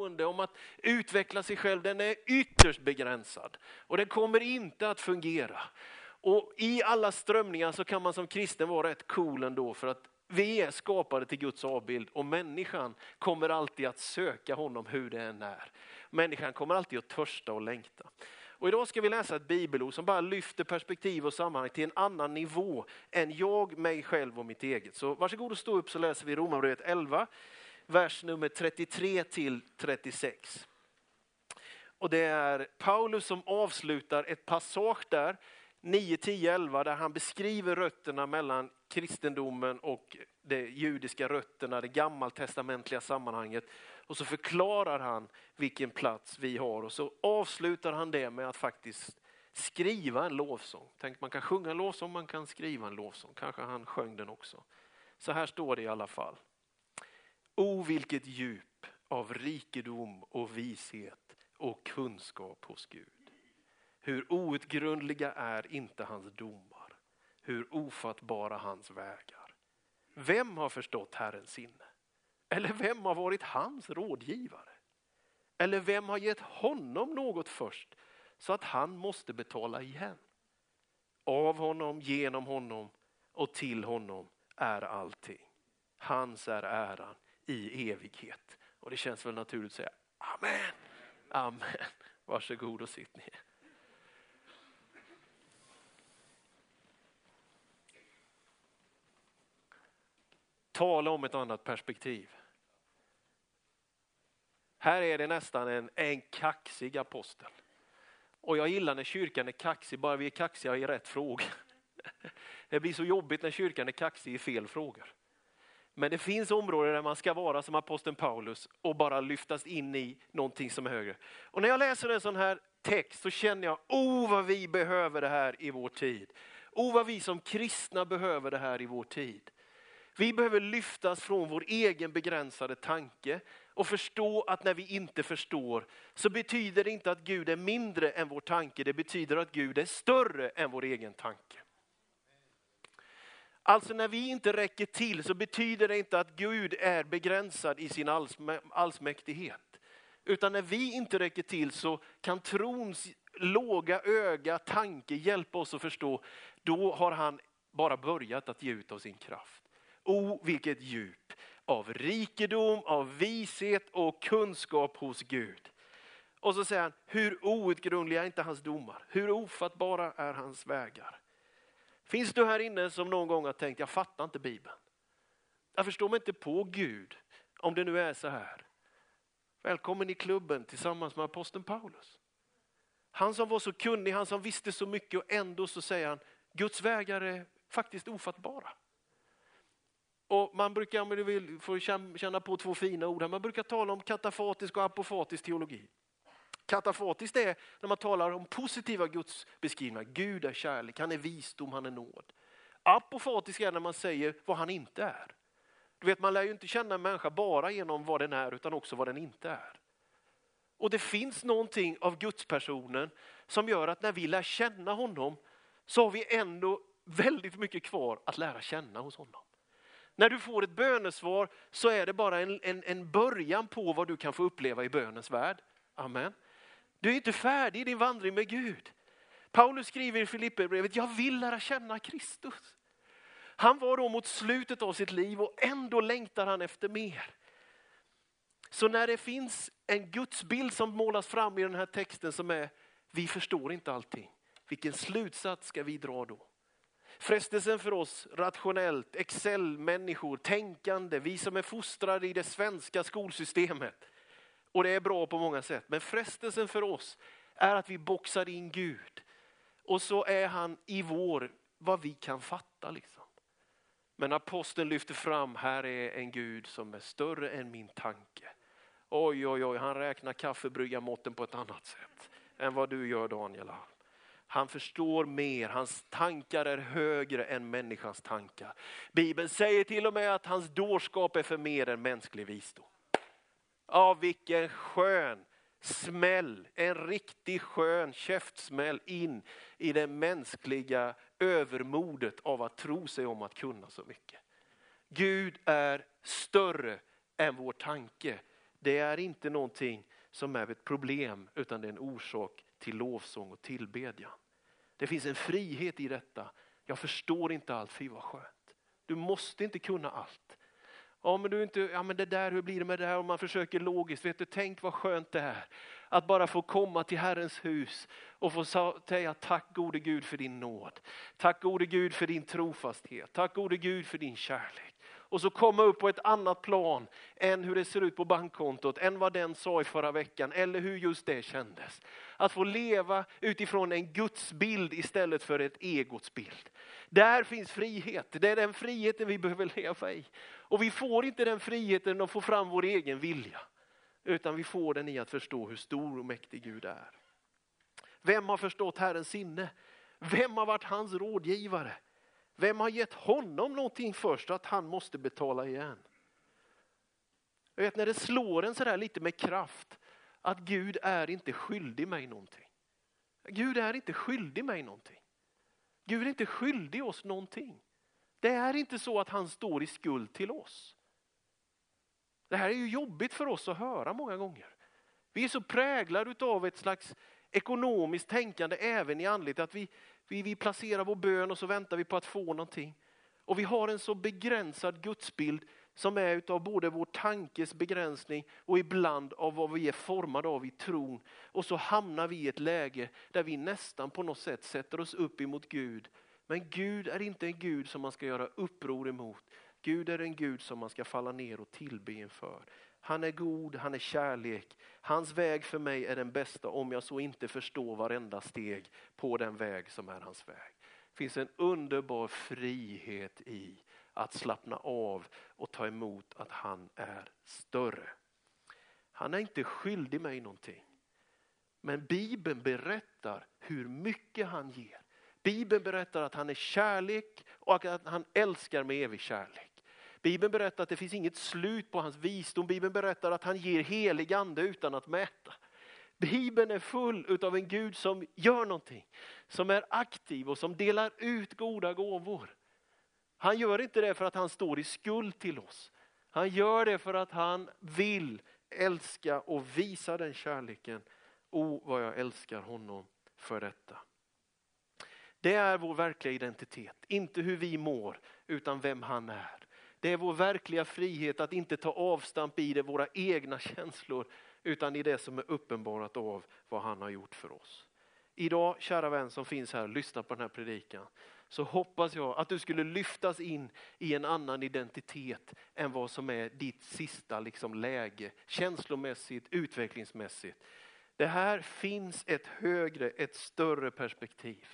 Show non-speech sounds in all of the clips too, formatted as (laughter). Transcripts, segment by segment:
beroende, om att utveckla sig själv, den är ytterst begränsad. Och den kommer inte att fungera. Och i alla strömningar så kan man som kristen vara rätt cool ändå för att vi är skapade till Guds avbild och människan kommer alltid att söka honom hur det än är. Människan kommer alltid att törsta och längta. Och idag ska vi läsa ett bibelord som bara lyfter perspektiv och sammanhang till en annan nivå än jag, mig själv och mitt eget. Så varsågod och stå upp så läser vi Romarbrevet 11, vers nummer 33 till 36. Och det är Paulus som avslutar ett passage där 9, 10, 11 där han beskriver rötterna mellan kristendomen och de judiska rötterna, det gammaltestamentliga sammanhanget. Och så förklarar han vilken plats vi har och så avslutar han det med att faktiskt skriva en lovsång. Tänk man kan sjunga en lovsång, man kan skriva en lovsång. Kanske han sjöng den också. Så här står det i alla fall. O vilket djup av rikedom och vishet och kunskap hos Gud. Hur outgrundliga är inte hans domar, hur ofattbara hans vägar. Vem har förstått Herrens sinne? Eller vem har varit hans rådgivare? Eller vem har gett honom något först så att han måste betala igen? Av honom, genom honom och till honom är allting. Hans är äran i evighet. Och det känns väl naturligt att säga Amen. Amen. Varsågod och sitt ner. Tala om ett annat perspektiv. Här är det nästan en, en kaxig apostel. Och jag gillar när kyrkan är kaxig, bara vi är kaxiga i rätt fråga. (laughs) Det blir så jobbigt när kyrkan är kaxig i fel frågor. Men det finns områden där man ska vara som aposteln Paulus och bara lyftas in i någonting som är högre. Och när jag läser en sån här text så känner jag, oh vad vi behöver det här i vår tid. Oh vad vi som kristna behöver det här i vår tid. Vi behöver lyftas från vår egen begränsade tanke och förstå att när vi inte förstår så betyder det inte att Gud är mindre än vår tanke, det betyder att Gud är större än vår egen tanke. Alltså när vi inte räcker till så betyder det inte att Gud är begränsad i sin allsmäktighet. Utan när vi inte räcker till så kan trons låga öga, tanke hjälpa oss att förstå, då har han bara börjat att ge ut av sin kraft. O vilket djup av rikedom, av vishet och kunskap hos Gud. Och så säger han, hur outgrundliga är inte hans domar? Hur ofattbara är hans vägar? Finns du här inne som någon gång har tänkt, jag fattar inte Bibeln. Jag förstår mig inte på Gud, om det nu är så här. Välkommen i klubben tillsammans med aposteln Paulus. Han som var så kunnig, han som visste så mycket och ändå så säger han, Guds vägar är faktiskt ofattbara. Och man brukar, om du vill, få känna på två fina ord, man brukar tala om katafatisk och apofatisk teologi. Katafatiskt är när man talar om positiva gudsbeskrivningar. Gud är kärlek, han är visdom, han är nåd. Apofatisk är när man säger vad han inte är. Du vet, man lär ju inte känna en människa bara genom vad den är utan också vad den inte är. Och det finns någonting av gudspersonen som gör att när vi lär känna honom så har vi ändå väldigt mycket kvar att lära känna hos honom. När du får ett bönesvar så är det bara en, en, en början på vad du kan få uppleva i bönens värld. Amen. Du är inte färdig i din vandring med Gud. Paulus skriver i Filipperbrevet, jag vill lära känna Kristus. Han var då mot slutet av sitt liv och ändå längtar han efter mer. Så när det finns en gudsbild som målas fram i den här texten som är, vi förstår inte allting. Vilken slutsats ska vi dra då? Frestelsen för oss rationellt, Excel-människor, tänkande, vi som är fostrade i det svenska skolsystemet. Och det är bra på många sätt. Men frestelsen för oss är att vi boxar in Gud. Och så är han i vår, vad vi kan fatta. Liksom. Men aposteln lyfter fram, här är en Gud som är större än min tanke. Oj, oj, oj, han räknar kaffebryggarmåtten på ett annat sätt än vad du gör Daniel. Han förstår mer, hans tankar är högre än människans tankar. Bibeln säger till och med att hans dårskap är för mer än mänsklig visdom. Ja, vilken skön smäll, en riktig skön käftsmäll in i det mänskliga övermodet av att tro sig om att kunna så mycket. Gud är större än vår tanke. det är inte någonting som är ett problem utan det är en orsak till lovsång och tillbedjan. Det finns en frihet i detta. Jag förstår inte allt, fy vad skönt. Du måste inte kunna allt. Ja men, du inte, ja men det där, hur blir det med det här? Om man försöker logiskt, vet du, tänk vad skönt det är att bara få komma till Herrens hus och få säga tack gode Gud för din nåd. Tack gode Gud för din trofasthet. Tack gode Gud för din kärlek. Och så komma upp på ett annat plan än hur det ser ut på bankkontot, än vad den sa i förra veckan eller hur just det kändes. Att få leva utifrån en gudsbild istället för ett egots bild. Där finns frihet, det är den friheten vi behöver leva i. Och vi får inte den friheten att få fram vår egen vilja. Utan vi får den i att förstå hur stor och mäktig Gud är. Vem har förstått Herrens sinne? Vem har varit hans rådgivare? Vem har gett honom någonting först att han måste betala igen? Jag vet när det slår en sådär lite med kraft att Gud är inte skyldig mig någonting. Gud är inte skyldig mig någonting. Gud är inte skyldig oss någonting. Det är inte så att han står i skuld till oss. Det här är ju jobbigt för oss att höra många gånger. Vi är så präglade av ett slags ekonomiskt tänkande även i andligt att vi, vi, vi placerar vår bön och så väntar vi på att få någonting. Och vi har en så begränsad gudsbild som är utav både vår tankes begränsning och ibland av vad vi är formade av i tron. Och så hamnar vi i ett läge där vi nästan på något sätt sätter oss upp emot Gud. Men Gud är inte en Gud som man ska göra uppror emot. Gud är en Gud som man ska falla ner och tillbe inför. Han är god, han är kärlek. Hans väg för mig är den bästa om jag så inte förstår varenda steg på den väg som är hans väg. Det finns en underbar frihet i att slappna av och ta emot att han är större. Han är inte skyldig mig någonting. Men Bibeln berättar hur mycket han ger. Bibeln berättar att han är kärlek och att han älskar med evig kärlek. Bibeln berättar att det finns inget slut på hans visdom. Bibeln berättar att han ger helig ande utan att mäta. Bibeln är full av en Gud som gör någonting, som är aktiv och som delar ut goda gåvor. Han gör inte det för att han står i skuld till oss. Han gör det för att han vill älska och visa den kärleken. O oh, vad jag älskar honom för detta. Det är vår verkliga identitet, inte hur vi mår utan vem han är. Det är vår verkliga frihet att inte ta avstamp i det, våra egna känslor, utan i det som är uppenbarat av vad han har gjort för oss. Idag, kära vän som finns här, och lyssnar på den här predikan. Så hoppas jag att du skulle lyftas in i en annan identitet än vad som är ditt sista liksom, läge, känslomässigt, utvecklingsmässigt. Det här finns ett högre, ett större perspektiv.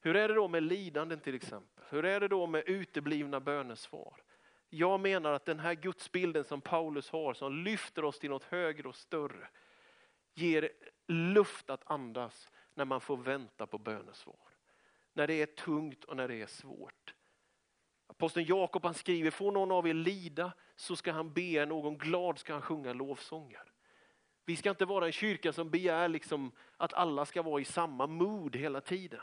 Hur är det då med lidanden till exempel? Hur är det då med uteblivna bönesvar? Jag menar att den här gudsbilden som Paulus har, som lyfter oss till något högre och större, ger luft att andas när man får vänta på bönesvar. När det är tungt och när det är svårt. Aposteln Jakob han skriver, får någon av er lida så ska han be, någon glad ska han sjunga lovsånger. Vi ska inte vara en kyrka som begär liksom att alla ska vara i samma mood hela tiden.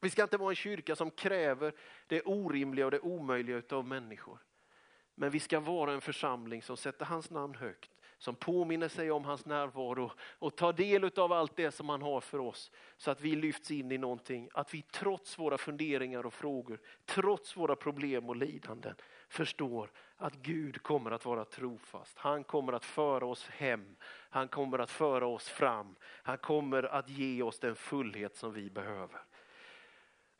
Vi ska inte vara en kyrka som kräver det orimliga och det omöjliga av människor. Men vi ska vara en församling som sätter hans namn högt, som påminner sig om hans närvaro och tar del av allt det som han har för oss. Så att vi lyfts in i någonting, att vi trots våra funderingar och frågor, trots våra problem och lidanden förstår att Gud kommer att vara trofast. Han kommer att föra oss hem, han kommer att föra oss fram, han kommer att ge oss den fullhet som vi behöver.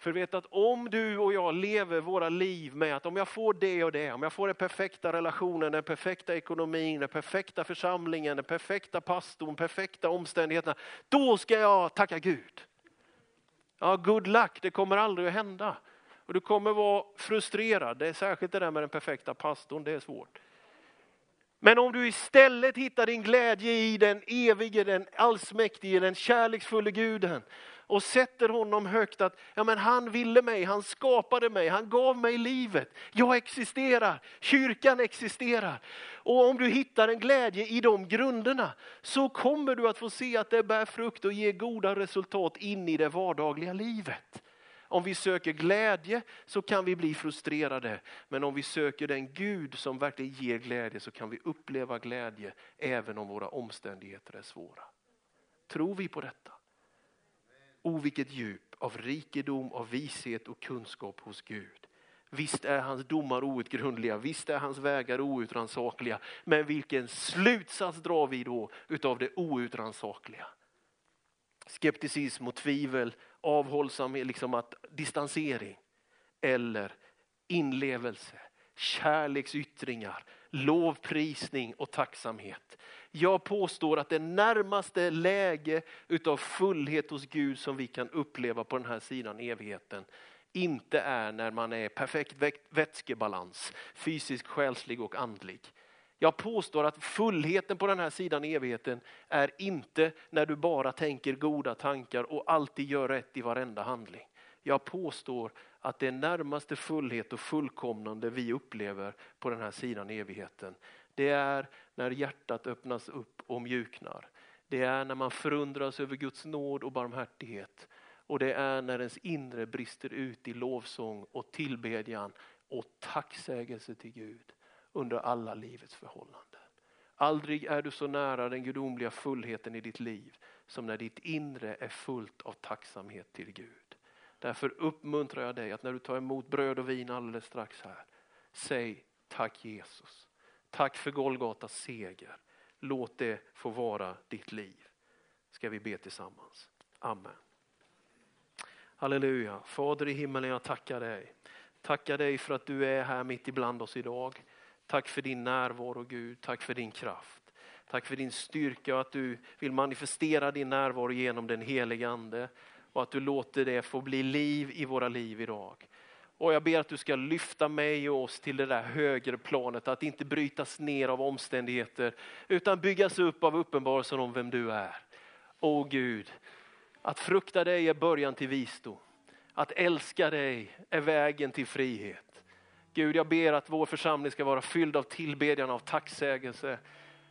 För vet att om du och jag lever våra liv med att om jag får det och det, om jag får den perfekta relationen, den perfekta ekonomin, den perfekta församlingen, den perfekta pastorn, perfekta omständigheterna. Då ska jag tacka Gud. Ja, good luck, det kommer aldrig att hända. Och du kommer vara frustrerad, det är särskilt det där med den perfekta pastorn, det är svårt. Men om du istället hittar din glädje i den evige, den allsmäktige, den kärleksfulla guden och sätter honom högt att ja, men han ville mig, han skapade mig, han gav mig livet. Jag existerar, kyrkan existerar. Och om du hittar en glädje i de grunderna så kommer du att få se att det bär frukt och ger goda resultat in i det vardagliga livet. Om vi söker glädje så kan vi bli frustrerade. Men om vi söker den Gud som verkligen ger glädje så kan vi uppleva glädje även om våra omständigheter är svåra. Tror vi på detta? O vilket djup av rikedom, av vishet och kunskap hos Gud. Visst är hans domar outgrundliga, visst är hans vägar outrannsakliga. Men vilken slutsats drar vi då utav det outrannsakliga? Skepticism och tvivel, avhållsamhet, liksom att, distansering. Eller inlevelse, kärleksyttringar, lovprisning och tacksamhet. Jag påstår att det närmaste läge utav fullhet hos Gud som vi kan uppleva på den här sidan evigheten inte är när man är perfekt vätskebalans, fysisk, själslig och andlig. Jag påstår att fullheten på den här sidan evigheten är inte när du bara tänker goda tankar och alltid gör rätt i varenda handling. Jag påstår att det närmaste fullhet och fullkomnande vi upplever på den här sidan evigheten, det är när hjärtat öppnas upp och mjuknar. Det är när man förundras över Guds nåd och barmhärtighet. Och det är när ens inre brister ut i lovsång och tillbedjan och tacksägelse till Gud under alla livets förhållanden. Aldrig är du så nära den gudomliga fullheten i ditt liv som när ditt inre är fullt av tacksamhet till Gud. Därför uppmuntrar jag dig att när du tar emot bröd och vin alldeles strax här, säg tack Jesus. Tack för Golgatas seger. Låt det få vara ditt liv. Ska vi be tillsammans. Amen. Halleluja. Fader i himmelen, jag tackar dig. Tackar dig för att du är här mitt ibland oss idag. Tack för din närvaro Gud, tack för din kraft. Tack för din styrka och att du vill manifestera din närvaro genom den helige Ande. Och att du låter det få bli liv i våra liv idag. Och jag ber att du ska lyfta mig och oss till det där högre planet, att inte brytas ner av omständigheter, utan byggas upp av uppenbarelsen om vem du är. O Gud, att frukta dig är början till visdom. Att älska dig är vägen till frihet. Gud, jag ber att vår församling ska vara fylld av tillbedjan, av tacksägelse.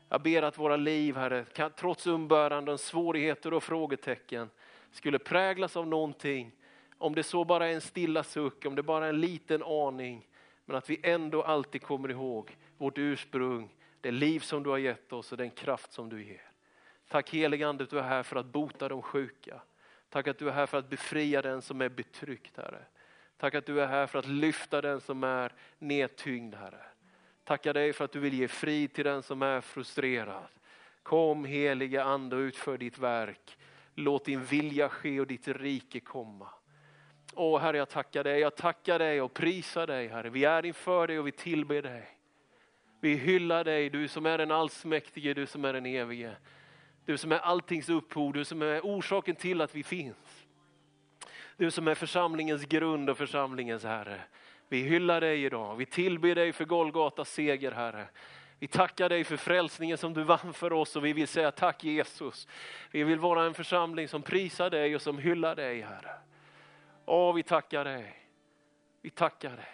Jag ber att våra liv, Herre, trots umbäranden, svårigheter och frågetecken, skulle präglas av någonting. Om det så bara är en stilla suck, om det bara är en liten aning. Men att vi ändå alltid kommer ihåg vårt ursprung, det liv som du har gett oss och den kraft som du ger. Tack helige Ande att du är här för att bota de sjuka. Tack att du är här för att befria den som är betryckt Herre. Tack att du är här för att lyfta den som är nedtyngd Herre. Tackar dig för att du vill ge frid till den som är frustrerad. Kom helige Ande och utför ditt verk. Låt din vilja ske och ditt rike komma. Åh Herre jag tackar dig, jag tackar dig och prisar dig Herre. Vi är inför dig och vi tillber dig. Vi hyllar dig, du som är den allsmäktige, du som är den evige. Du som är alltings upphov, du som är orsaken till att vi finns. Du som är församlingens grund och församlingens Herre. Vi hyllar dig idag, vi tillber dig för Golgatas seger Herre. Vi tackar dig för frälsningen som du vann för oss och vi vill säga tack Jesus. Vi vill vara en församling som prisar dig och som hyllar dig Herre. Åh, vi tackar dig. Vi tackar dig.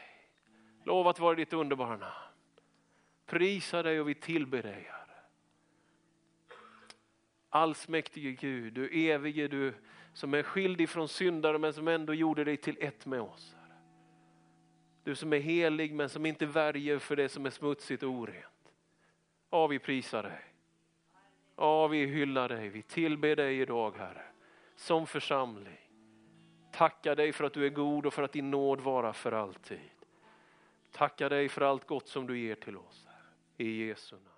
Lov att vara ditt underbara namn. Prisa dig och vi tillber dig Herre. Allsmäktige Gud, du evige du som är skild ifrån syndare men som ändå gjorde dig till ett med oss. Du som är helig men som inte värjer för det som är smutsigt och orent. Ja, vi prisar dig. Ja, vi hyllar dig. Vi tillber dig idag Herre. Som församling. Tackar dig för att du är god och för att din nåd vara för alltid. Tackar dig för allt gott som du ger till oss. Herre. I Jesu namn.